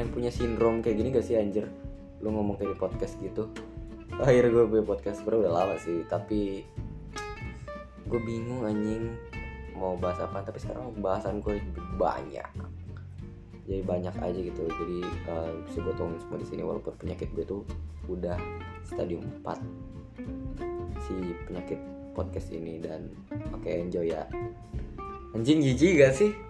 yang punya sindrom kayak gini gak sih anjir? Lu ngomong kayak di podcast gitu. Akhir gue punya podcast bro udah lama sih. Tapi gue bingung anjing mau bahas apa. Tapi sekarang bahasan gue banyak. Jadi banyak aja gitu. Jadi uh, bisa gue tolong semua di sini walaupun penyakit gue tuh udah stadium 4 si penyakit podcast ini dan oke okay, enjoy ya. Anjing jijik gak sih?